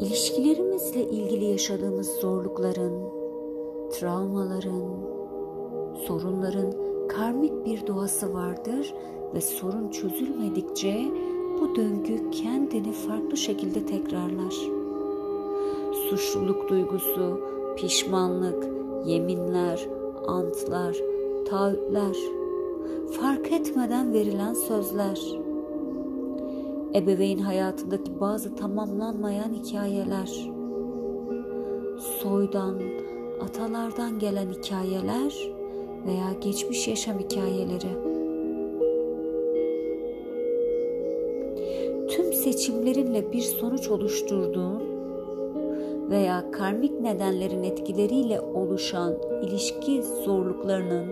İlişkilerimizle ilgili yaşadığımız zorlukların, travmaların, sorunların karmik bir doğası vardır ve sorun çözülmedikçe bu döngü kendini farklı şekilde tekrarlar. Suçluluk duygusu, pişmanlık, yeminler, antlar, taahhütler, fark etmeden verilen sözler, ebeveyn hayatındaki bazı tamamlanmayan hikayeler, soydan, atalardan gelen hikayeler veya geçmiş yaşam hikayeleri. Tüm seçimlerinle bir sonuç oluşturduğun veya karmik nedenlerin etkileriyle oluşan ilişki zorluklarının,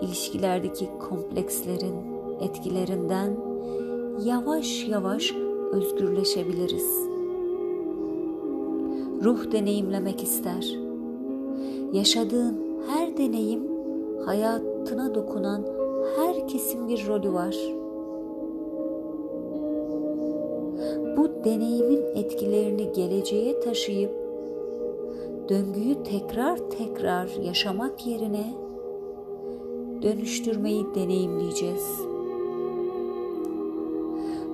ilişkilerdeki komplekslerin etkilerinden yavaş yavaş özgürleşebiliriz. Ruh deneyimlemek ister. Yaşadığın her deneyim hayatına dokunan herkesin bir rolü var. Bu deneyimin etkilerini geleceğe taşıyıp döngüyü tekrar tekrar yaşamak yerine dönüştürmeyi deneyimleyeceğiz.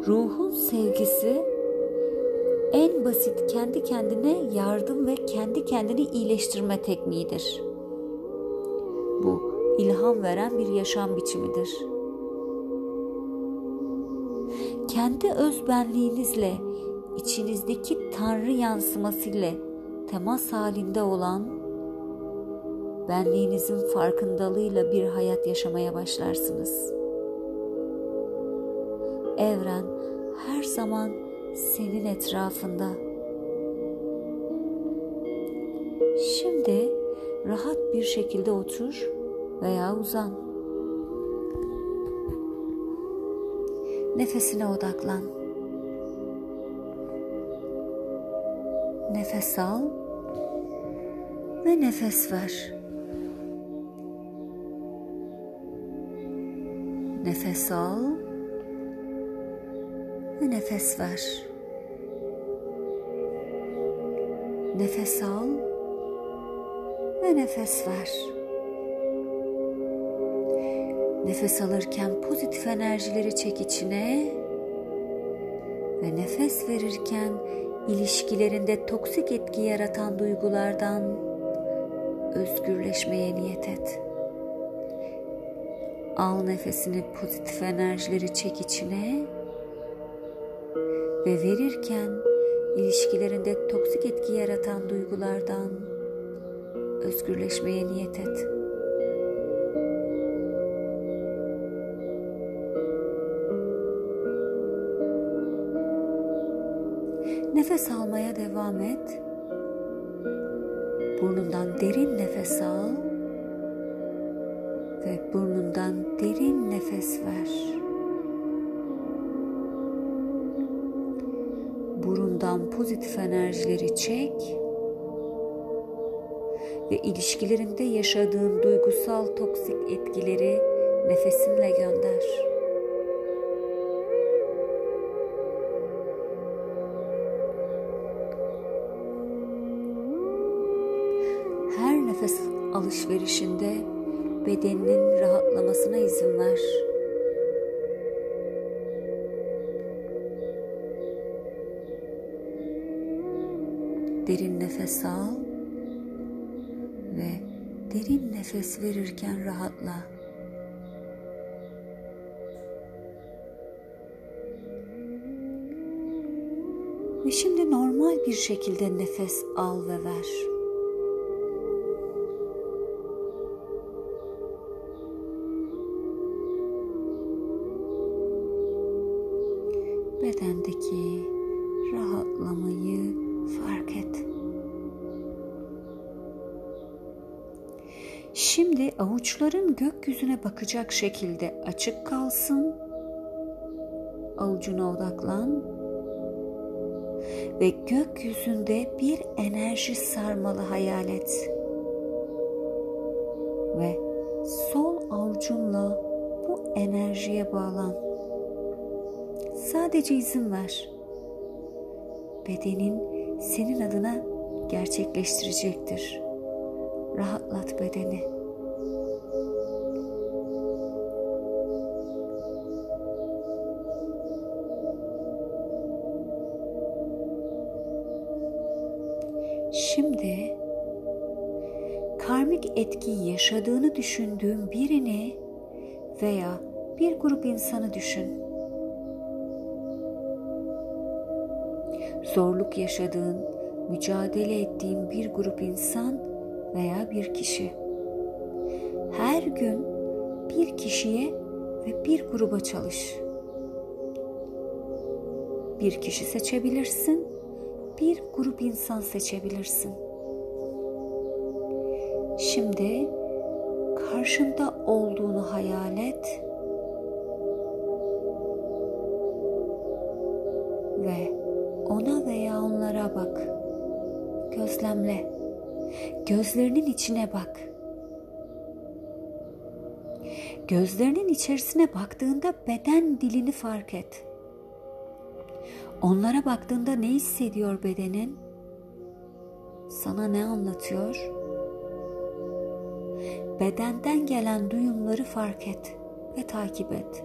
Ruhun sevgisi en basit kendi kendine yardım ve kendi kendini iyileştirme tekniğidir. Bu ilham veren bir yaşam biçimidir. Kendi özbenliğinizle içinizdeki tanrı yansımasıyla temas halinde olan benliğinizin farkındalığıyla bir hayat yaşamaya başlarsınız. Evren her zaman senin etrafında. Şimdi rahat bir şekilde otur veya uzan. Nefesine odaklan. Nefes al ve nefes ver. Nefes al ve nefes ver. Nefes al ve nefes ver. Nefes alırken pozitif enerjileri çek içine ve nefes verirken ilişkilerinde toksik etki yaratan duygulardan özgürleşmeye niyet et. Al nefesini pozitif enerjileri çek içine ve verirken ilişkilerinde toksik etki yaratan duygulardan özgürleşmeye niyet et. Nefes almaya devam et. Burnundan derin nefes al ve burnundan derin nefes ver. Pozitif enerjileri çek ve ilişkilerinde yaşadığın duygusal toksik etkileri nefesinle gönder. Her nefes alışverişinde bedeninin rahatlamasına izin ver. Nefes al ve derin nefes verirken rahatla. Ve şimdi normal bir şekilde nefes al ve ver. Bedendeki rahatlamayı fark et. Şimdi avuçların gökyüzüne bakacak şekilde açık kalsın. Avucuna odaklan ve gökyüzünde bir enerji sarmalı hayal et. Ve sol avucunla bu enerjiye bağlan. Sadece izin ver bedenin senin adına gerçekleştirecektir. Rahatlat bedeni. Şimdi karmik etkiyi yaşadığını düşündüğün birini veya bir grup insanı düşün. Zorluk yaşadığın, mücadele ettiğin bir grup insan veya bir kişi. Her gün bir kişiye ve bir gruba çalış. Bir kişi seçebilirsin, bir grup insan seçebilirsin. Şimdi karşında olduğunu hayal et ve ona veya onlara bak. Gözlemle. Gözlerinin içine bak. Gözlerinin içerisine baktığında beden dilini fark et. Onlara baktığında ne hissediyor bedenin? Sana ne anlatıyor? Bedenden gelen duyumları fark et ve takip et.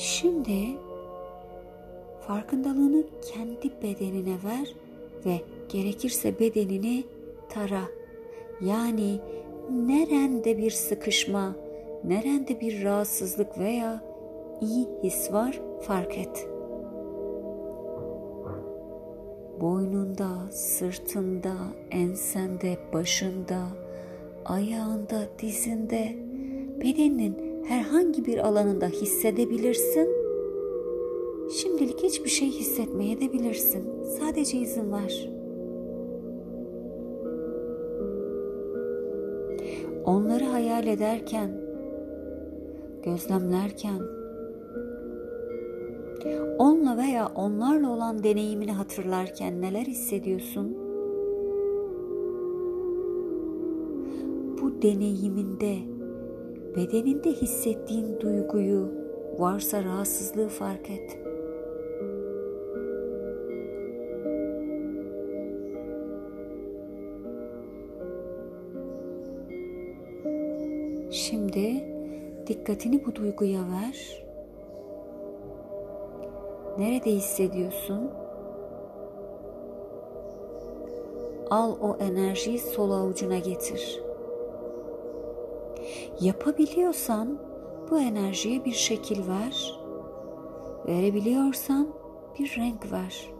Şimdi farkındalığını kendi bedenine ver ve gerekirse bedenini tara. Yani nerende bir sıkışma, nerende bir rahatsızlık veya iyi his var fark et. Boynunda, sırtında, ensende, başında, ayağında, dizinde, bedeninin herhangi bir alanında hissedebilirsin. Şimdilik hiçbir şey hissetmeye de bilirsin. Sadece izin ver. Onları hayal ederken, gözlemlerken, onunla veya onlarla olan deneyimini hatırlarken neler hissediyorsun? Bu deneyiminde bedeninde hissettiğin duyguyu varsa rahatsızlığı fark et. Şimdi dikkatini bu duyguya ver. Nerede hissediyorsun? Al o enerjiyi sol avucuna getir. Yapabiliyorsan bu enerjiye bir şekil ver. Verebiliyorsan bir renk ver.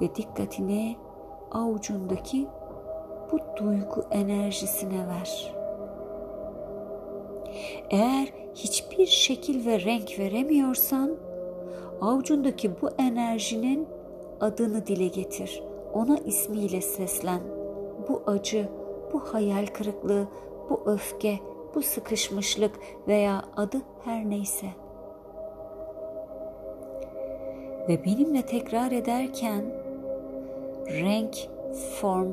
Ve dikkatini avucundaki bu duygu enerjisine ver. Eğer hiçbir şekil ve renk veremiyorsan avucundaki bu enerjinin adını dile getir. Ona ismiyle seslen. Bu acı, bu hayal kırıklığı, bu öfke, bu sıkışmışlık veya adı her neyse. Ve benimle tekrar ederken renk, form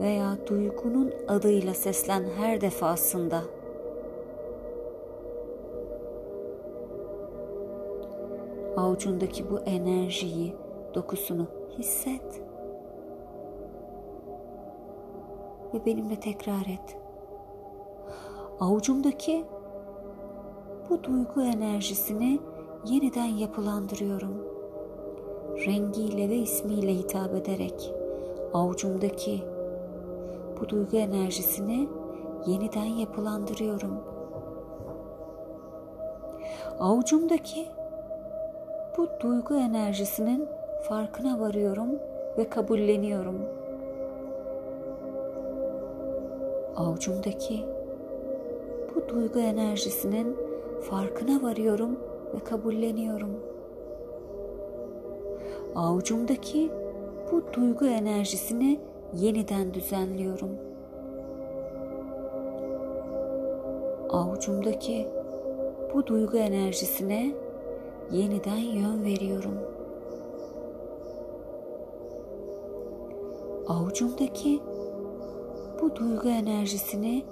veya duygunun adıyla seslen her defasında. Avucundaki bu enerjiyi, dokusunu hisset. Ve benimle tekrar et. Avucumdaki bu duygu enerjisini yeniden yapılandırıyorum. Rengiyle ve ismiyle hitap ederek avucumdaki bu duygu enerjisini yeniden yapılandırıyorum. Avucumdaki bu duygu enerjisinin farkına varıyorum ve kabulleniyorum.'' Avucumdaki bu duygu enerjisinin farkına varıyorum ve kabulleniyorum. Avucumdaki bu duygu enerjisini yeniden düzenliyorum. Avucumdaki bu duygu enerjisine yeniden yön veriyorum. Avucumdaki bu duygu enerjisini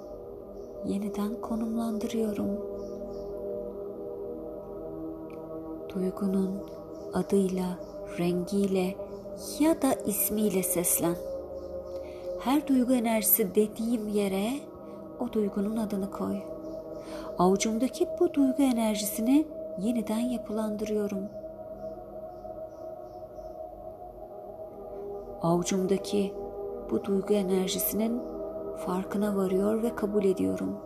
yeniden konumlandırıyorum. Duygunun adıyla, rengiyle ya da ismiyle seslen. Her duygu enerjisi dediğim yere o duygunun adını koy. Avucumdaki bu duygu enerjisini yeniden yapılandırıyorum. Avucumdaki bu duygu enerjisinin farkına varıyor ve kabul ediyorum.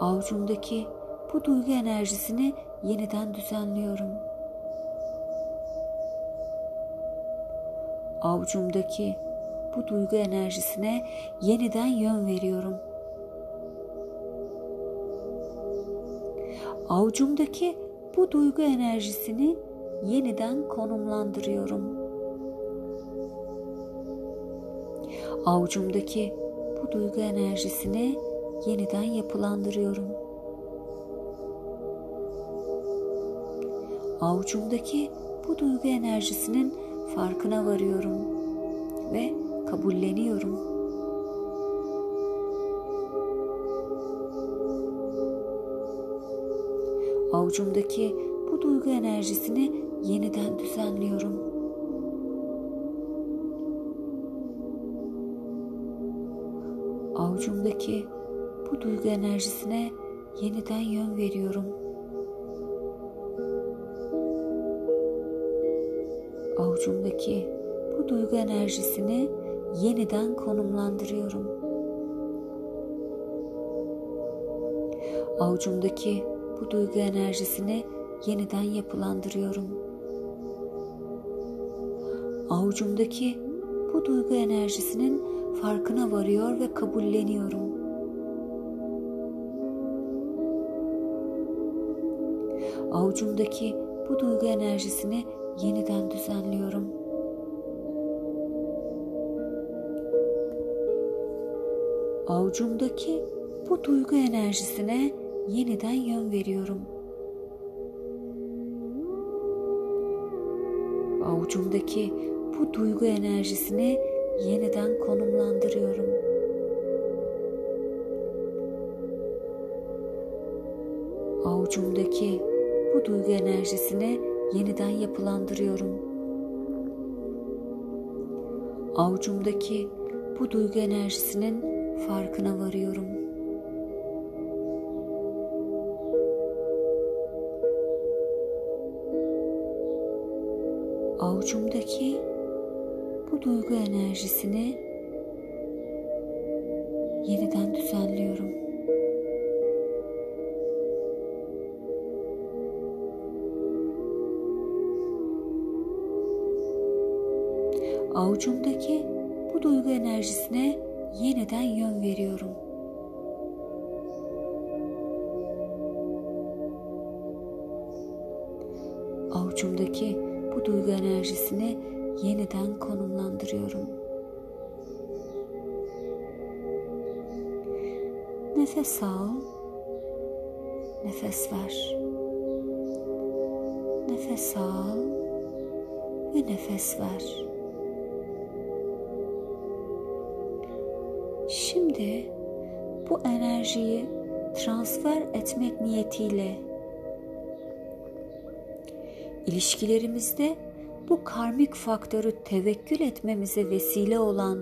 Avucumdaki bu duygu enerjisini yeniden düzenliyorum. Avucumdaki bu duygu enerjisine yeniden yön veriyorum. Avucumdaki bu duygu enerjisini yeniden konumlandırıyorum. Avucumdaki bu duygu enerjisini yeniden yapılandırıyorum. Avucumdaki bu duygu enerjisinin farkına varıyorum ve kabulleniyorum. Avucumdaki bu duygu enerjisini yeniden düzenliyorum. Avucumdaki bu duygu enerjisine yeniden yön veriyorum. Avucumdaki bu duygu enerjisini yeniden konumlandırıyorum. Avucumdaki bu duygu enerjisini yeniden yapılandırıyorum. Avucumdaki bu duygu enerjisinin farkına varıyor ve kabulleniyorum. Avucumdaki bu duygu enerjisini yeniden düzenliyorum. Avucumdaki bu duygu enerjisine yeniden yön veriyorum. Avucumdaki bu duygu enerjisini yeniden konumlandırıyorum. Avucumdaki bu duygu enerjisini yeniden yapılandırıyorum. Avucumdaki bu duygu enerjisinin farkına varıyorum. Avucumdaki duygu enerjisini yeniden düzenliyorum. Avucumdaki bu duygu enerjisine yeniden yön veriyorum. Avucumdaki bu duygu enerjisini yeniden konumlandırıyorum. Nefes al, nefes ver. Nefes al ve nefes ver. Şimdi bu enerjiyi transfer etmek niyetiyle ilişkilerimizde bu karmik faktörü tevekkül etmemize vesile olan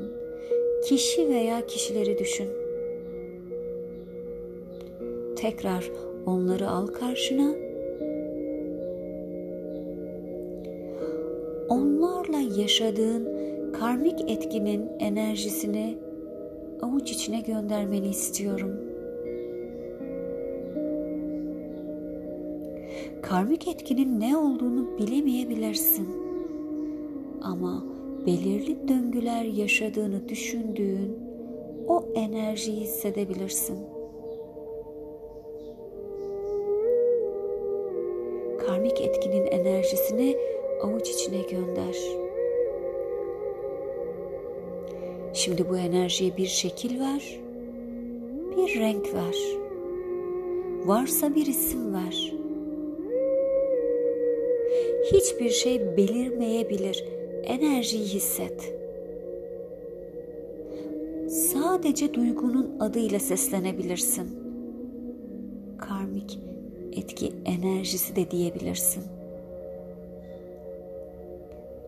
kişi veya kişileri düşün. Tekrar onları al karşına. Onlarla yaşadığın karmik etkinin enerjisini avuç içine göndermeni istiyorum. Karmik etkinin ne olduğunu bilemeyebilirsin. Ama belirli döngüler yaşadığını düşündüğün o enerjiyi hissedebilirsin. Karmik etkinin enerjisini avuç içine gönder. Şimdi bu enerjiye bir şekil ver, bir renk ver. Varsa bir isim ver. Hiçbir şey belirmeyebilir. Enerjiyi hisset. sadece duygunun adıyla seslenebilirsin. Karmik etki enerjisi de diyebilirsin.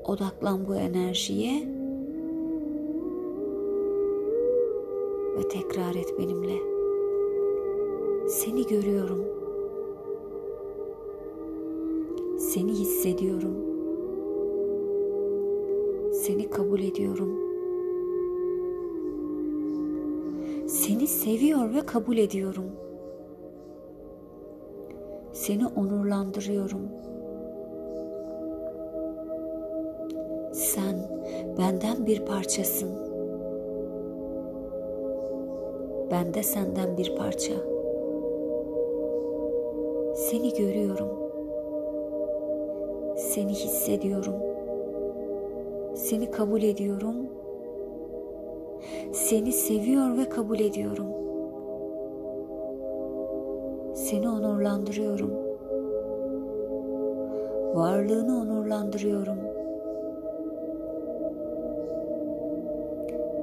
Odaklan bu enerjiye ve tekrar et benimle. Seni görüyorum. Seni hissediyorum. Seni kabul ediyorum. Seni seviyor ve kabul ediyorum. Seni onurlandırıyorum. Sen benden bir parçasın. Ben de senden bir parça. Seni görüyorum. Seni hissediyorum. Seni kabul ediyorum seni seviyor ve kabul ediyorum. Seni onurlandırıyorum. Varlığını onurlandırıyorum.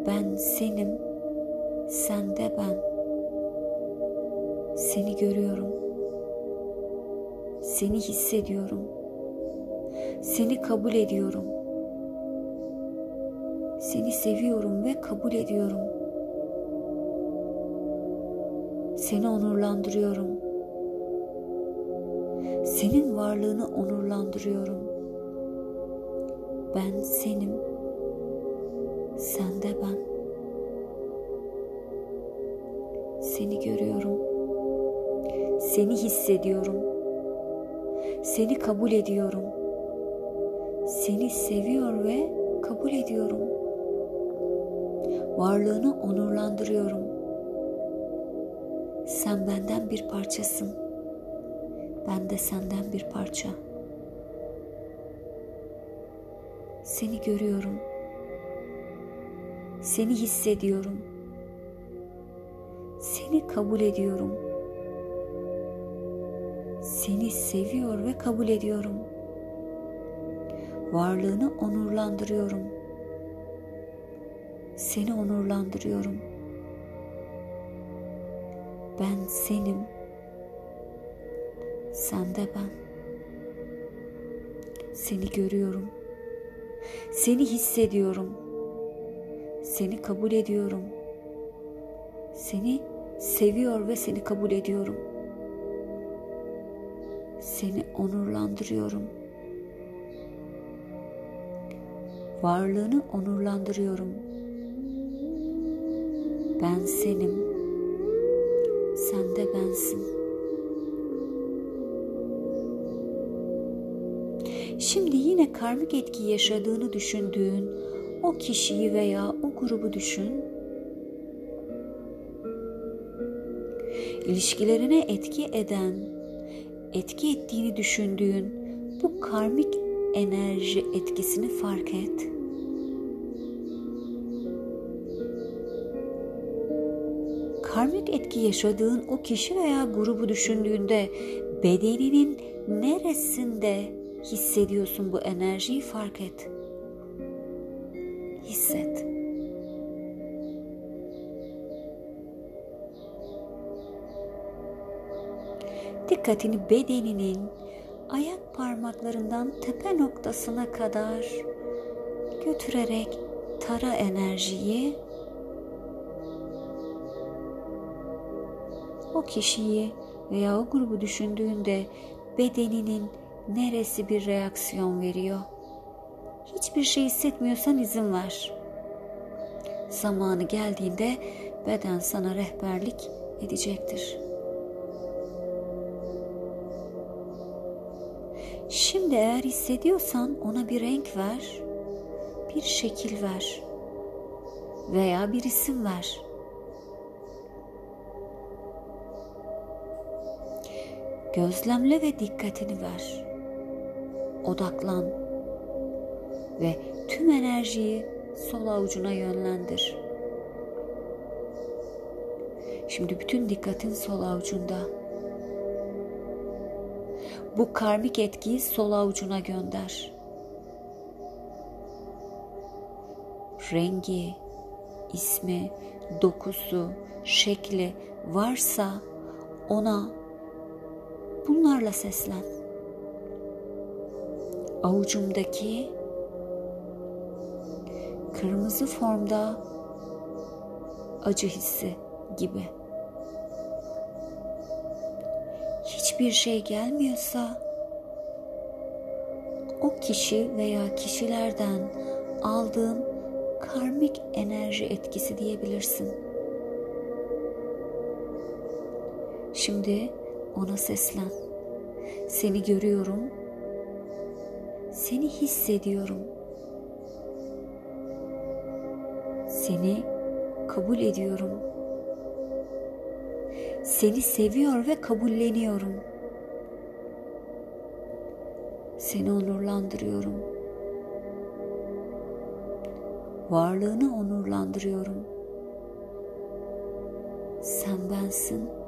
Ben senim, sen de ben. Seni görüyorum. Seni hissediyorum. Seni kabul ediyorum. Seni seviyorum ve kabul ediyorum. Seni onurlandırıyorum. Senin varlığını onurlandırıyorum. Ben senim. Sen de ben. Seni görüyorum. Seni hissediyorum. Seni kabul ediyorum. Seni seviyor ve kabul ediyorum varlığını onurlandırıyorum. Sen benden bir parçasın. Ben de senden bir parça. Seni görüyorum. Seni hissediyorum. Seni kabul ediyorum. Seni seviyor ve kabul ediyorum. Varlığını onurlandırıyorum.'' Seni onurlandırıyorum. Ben senim. Sen de ben. Seni görüyorum. Seni hissediyorum. Seni kabul ediyorum. Seni seviyor ve seni kabul ediyorum. Seni onurlandırıyorum. Varlığını onurlandırıyorum.'' Ben senim. Sen de bensin. Şimdi yine karmik etki yaşadığını düşündüğün o kişiyi veya o grubu düşün. İlişkilerine etki eden, etki ettiğini düşündüğün bu karmik enerji etkisini fark et. Karmik etki yaşadığın o kişi veya grubu düşündüğünde bedeninin neresinde hissediyorsun bu enerjiyi fark et. Hisset. Dikkatini bedeninin ayak parmaklarından tepe noktasına kadar götürerek tara enerjiyi o kişiyi veya o grubu düşündüğünde bedeninin neresi bir reaksiyon veriyor? Hiçbir şey hissetmiyorsan izin ver. Zamanı geldiğinde beden sana rehberlik edecektir. Şimdi eğer hissediyorsan ona bir renk ver, bir şekil ver veya bir isim ver. Gözlemle ve dikkatini ver. Odaklan ve tüm enerjiyi sol avucuna yönlendir. Şimdi bütün dikkatin sol avucunda. Bu karmik etkiyi sol avucuna gönder. Rengi, ismi, dokusu, şekli varsa ona bunlarla seslen. Avucumdaki kırmızı formda acı hissi gibi. Hiçbir şey gelmiyorsa o kişi veya kişilerden aldığım karmik enerji etkisi diyebilirsin. Şimdi ona seslen. Seni görüyorum. Seni hissediyorum. Seni kabul ediyorum. Seni seviyor ve kabulleniyorum. Seni onurlandırıyorum. Varlığını onurlandırıyorum. Sen bensin.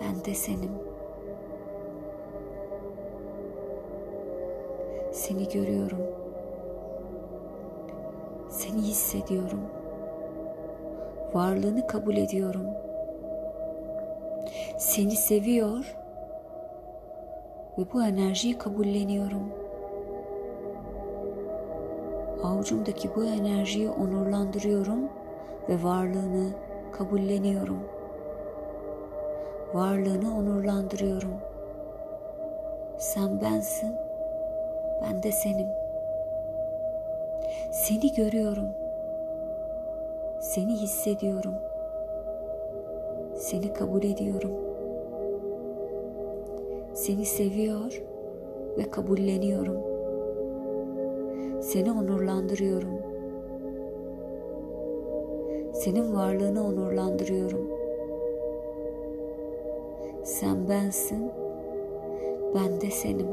Ben de senim. Seni görüyorum. Seni hissediyorum. Varlığını kabul ediyorum. Seni seviyor ve bu enerjiyi kabulleniyorum. Avucumdaki bu enerjiyi onurlandırıyorum ve varlığını kabulleniyorum. Varlığını onurlandırıyorum. Sen bensin, ben de senim. Seni görüyorum. Seni hissediyorum. Seni kabul ediyorum. Seni seviyor ve kabulleniyorum. Seni onurlandırıyorum. Senin varlığını onurlandırıyorum. Sen bensin, ben de senim.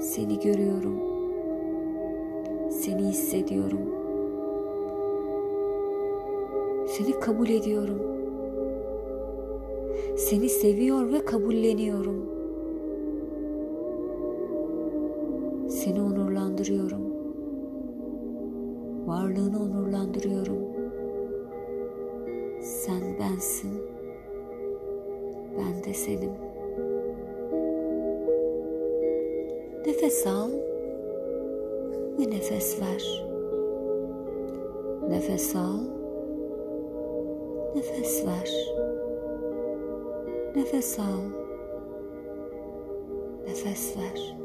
Seni görüyorum. Seni hissediyorum. Seni kabul ediyorum. Seni seviyor ve kabulleniyorum. Seni onurlandırıyorum. Varlığını onurlandırıyorum. Sen bensin. Senim. Nefes al ve nefes ver. Nefes al, nefes ver. Nefes al, nefes ver.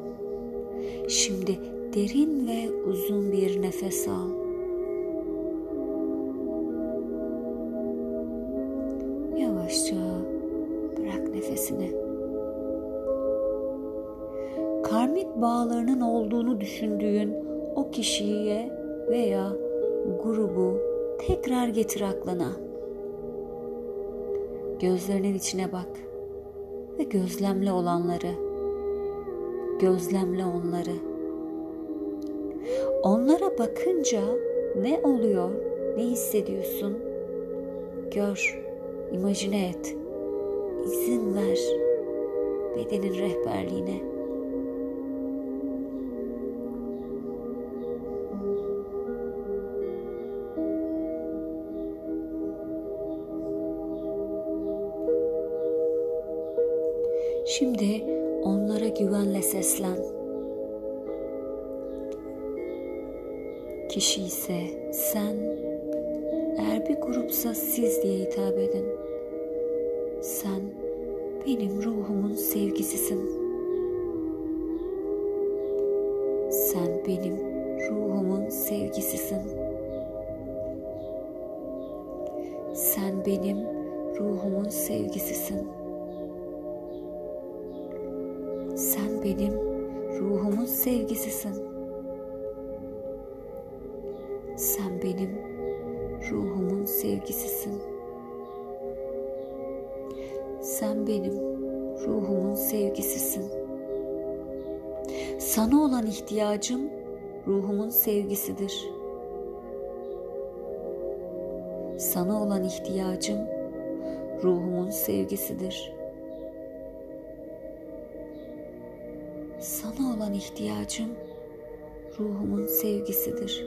Şimdi derin ve uzun bir nefes al. Yavaşça Karmik bağlarının olduğunu düşündüğün o kişiye veya grubu tekrar getir aklına. Gözlerinin içine bak ve gözlemle olanları. Gözlemle onları. Onlara bakınca ne oluyor? Ne hissediyorsun? Gör, imajine et. İzin ver bedenin rehberliğine. Benim ruhumun sevgisisin. Sen benim ruhumun sevgisisin. Sen benim ruhumun sevgisisin. Sen benim ruhumun sevgisisin. Sen benim ruhumun sevgisisin. Sevgisisin. Sana olan ihtiyacım ruhumun sevgisidir. Sana olan ihtiyacım ruhumun sevgisidir.'' Sana olan ihtiyacım ruhumun sevgisidir.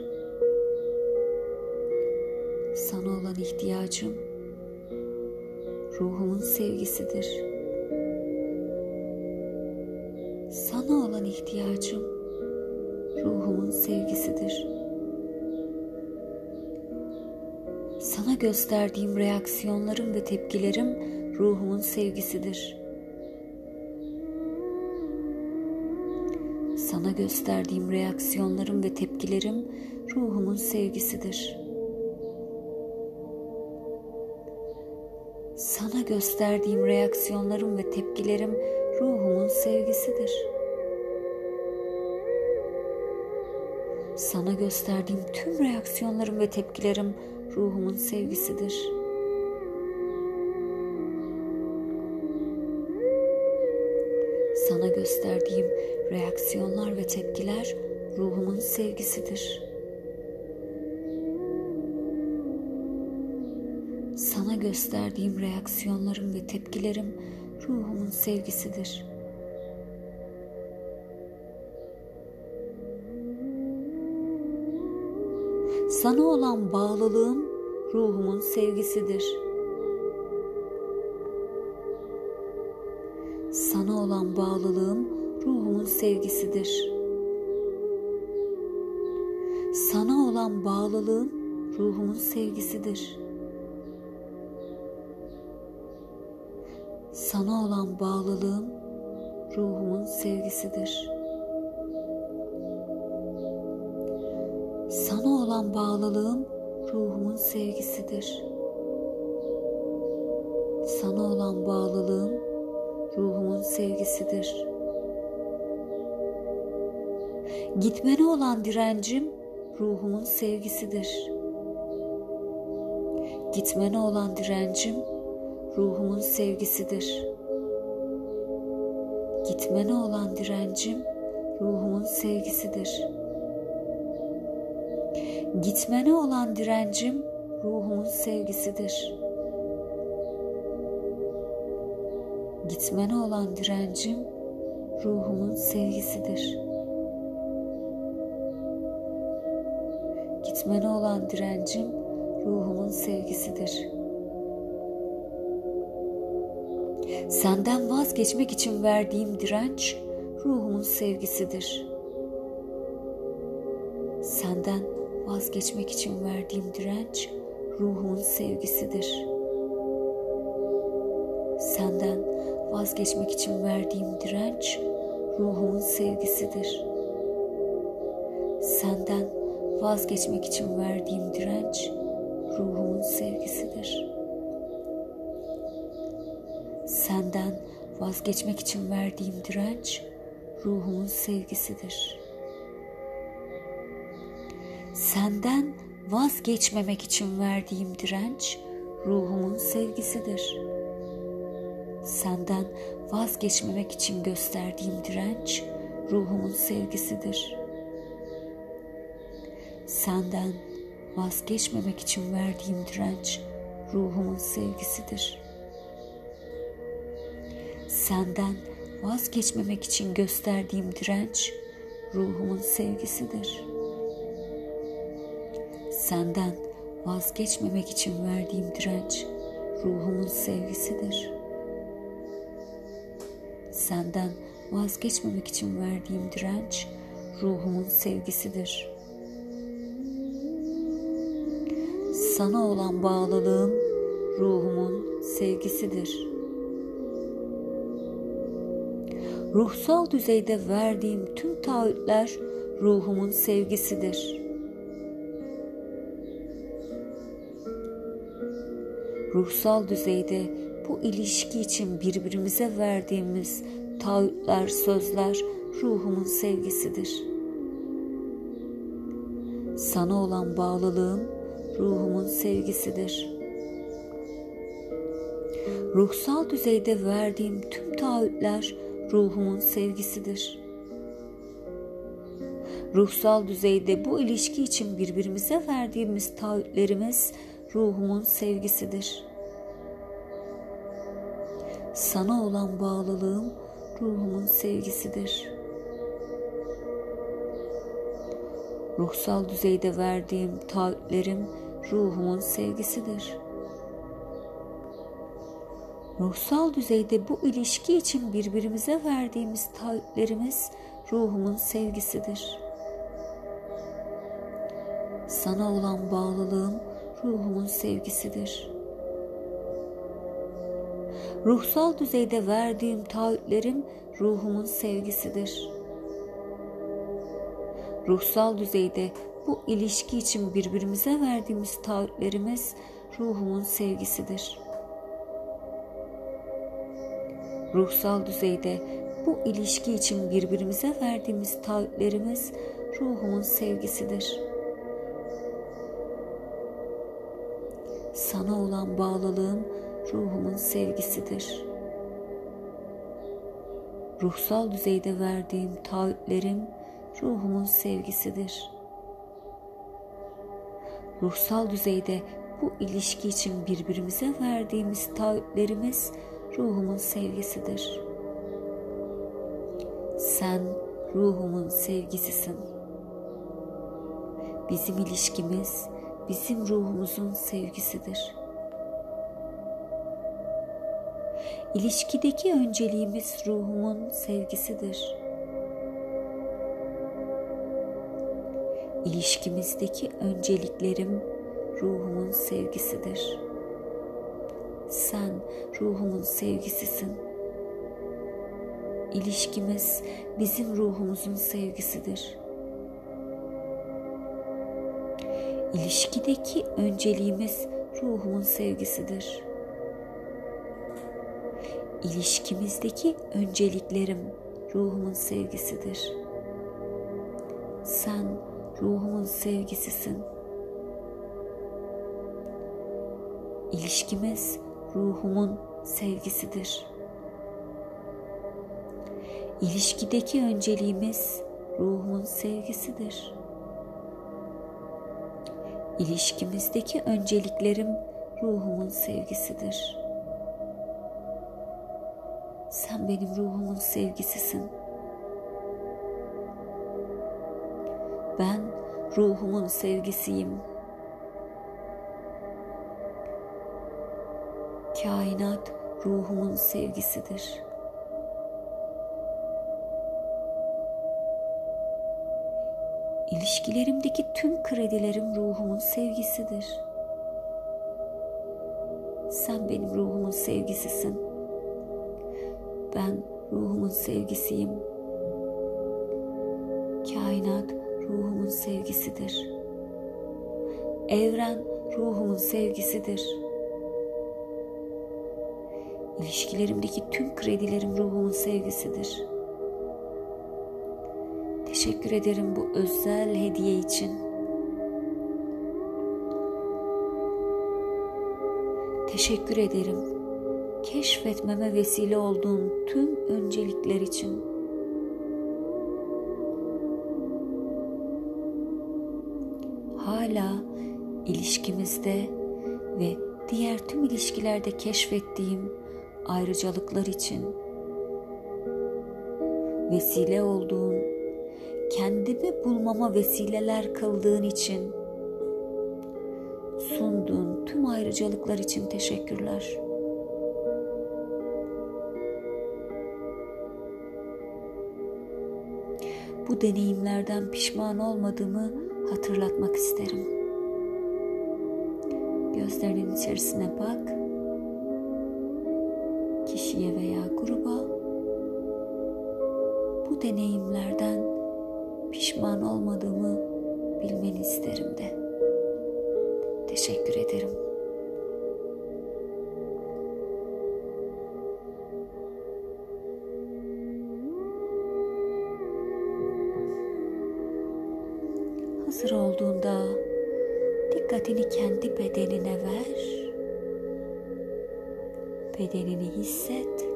Sana olan ihtiyacım ruhumun sevgisidir. Ruhumun sevgisidir. Sana gösterdiğim reaksiyonlarım ve tepkilerim ruhumun sevgisidir. Sana gösterdiğim reaksiyonlarım ve tepkilerim ruhumun sevgisidir. Sana gösterdiğim reaksiyonlarım ve tepkilerim ruhumun sevgisidir. Sana gösterdiğim tüm reaksiyonlarım ve tepkilerim ruhumun sevgisidir. Sana gösterdiğim reaksiyonlar ve tepkiler ruhumun sevgisidir. Sana gösterdiğim reaksiyonlarım ve tepkilerim ruhumun sevgisidir. Sana olan bağlılığım ruhumun sevgisidir. Sana olan bağlılığım ruhumun sevgisidir. Sana olan bağlılığım ruhumun sevgisidir. Sana olan bağlılığım ruhumun sevgisidir. Olan bağlılığım ruhumun sevgisidir. Sana olan bağlılığım ruhumun sevgisidir. Gitmene olan direncim ruhumun sevgisidir. Gitmene olan direncim ruhumun sevgisidir. Gitmene olan direncim ruhumun sevgisidir. Gitmene olan direncim ruhumun sevgisidir. Gitmene olan direncim ruhumun sevgisidir. Gitmene olan direncim ruhumun sevgisidir. Senden vazgeçmek için verdiğim direnç ruhumun sevgisidir. Senden vazgeçmek için verdiğim direnç ruhumun sevgisidir. Senden vazgeçmek için verdiğim direnç ruhumun sevgisidir. Senden vazgeçmek için verdiğim direnç ruhumun sevgisidir. Senden vazgeçmek için verdiğim direnç ruhumun sevgisidir. Senden vazgeçmemek için verdiğim direnç ruhumun sevgisidir. Senden vazgeçmemek için gösterdiğim direnç ruhumun sevgisidir. Senden vazgeçmemek için verdiğim direnç ruhumun sevgisidir. Senden vazgeçmemek için gösterdiğim direnç ruhumun sevgisidir. Senden vazgeçmemek için verdiğim direnç ruhumun sevgisidir. Senden vazgeçmemek için verdiğim direnç ruhumun sevgisidir. Sana olan bağlılığım ruhumun sevgisidir. Ruhsal düzeyde verdiğim tüm taahhütler ruhumun sevgisidir. Ruhsal düzeyde bu ilişki için birbirimize verdiğimiz taahhütler, sözler ruhumun sevgisidir. Sana olan bağlılığım ruhumun sevgisidir. Ruhsal düzeyde verdiğim tüm taahhütler ruhumun sevgisidir. Ruhsal düzeyde bu ilişki için birbirimize verdiğimiz taahhütlerimiz ruhumun sevgisidir. Sana olan bağlılığım ruhumun sevgisidir. Ruhsal düzeyde verdiğim taahhütlerim ruhumun sevgisidir. Ruhsal düzeyde bu ilişki için birbirimize verdiğimiz taahhütlerimiz ruhumun sevgisidir. Sana olan bağlılığım ruhumun sevgisidir. Ruhsal düzeyde verdiğim taahhütlerim ruhumun sevgisidir. Ruhsal düzeyde bu ilişki için birbirimize verdiğimiz taahhütlerimiz ruhumun sevgisidir. Ruhsal düzeyde bu ilişki için birbirimize verdiğimiz taahhütlerimiz ruhumun sevgisidir. Sana olan bağlılığım ruhumun sevgisidir. Ruhsal düzeyde verdiğim taahhütlerim ruhumun sevgisidir. Ruhsal düzeyde bu ilişki için birbirimize verdiğimiz taahhütlerimiz ruhumun sevgisidir. Sen ruhumun sevgisisin. Bizim ilişkimiz bizim ruhumuzun sevgisidir. İlişkideki önceliğimiz ruhumun sevgisidir. İlişkimizdeki önceliklerim ruhumun sevgisidir. Sen ruhumun sevgisisin. İlişkimiz bizim ruhumuzun sevgisidir. İlişkideki önceliğimiz ruhumun sevgisidir. İlişkimizdeki önceliklerim ruhumun sevgisidir. Sen ruhumun sevgisisin. İlişkimiz ruhumun sevgisidir. İlişkideki önceliğimiz ruhumun sevgisidir. İlişkimizdeki önceliklerim ruhumun sevgisidir. Sen benim ruhumun sevgisisin. Ben ruhumun sevgisiyim. Kainat ruhumun sevgisidir. İlişkilerimdeki tüm kredilerim ruhumun sevgisidir. Sen benim ruhumun sevgisisin. Ben ruhumun sevgisiyim. Kainat ruhumun sevgisidir. Evren ruhumun sevgisidir. İlişkilerimdeki tüm kredilerim ruhumun sevgisidir. Teşekkür ederim bu özel hediye için. Teşekkür ederim. Keşfetmeme vesile olduğun tüm öncelikler için. Hala ilişkimizde ve diğer tüm ilişkilerde keşfettiğim ayrıcalıklar için vesile olduğun, kendimi bulmama vesileler kıldığın için sunduğun tüm ayrıcalıklar için teşekkürler. Bu deneyimlerden pişman olmadığımı hatırlatmak isterim. Gözlerinin içerisine bak kişiye veya gruba bu deneyimlerden pişman olmadığımı bilmeni isterim de. Teşekkür ederim. Hazır olduğunda dikkatini kendi bedenine ver bedenini hisset.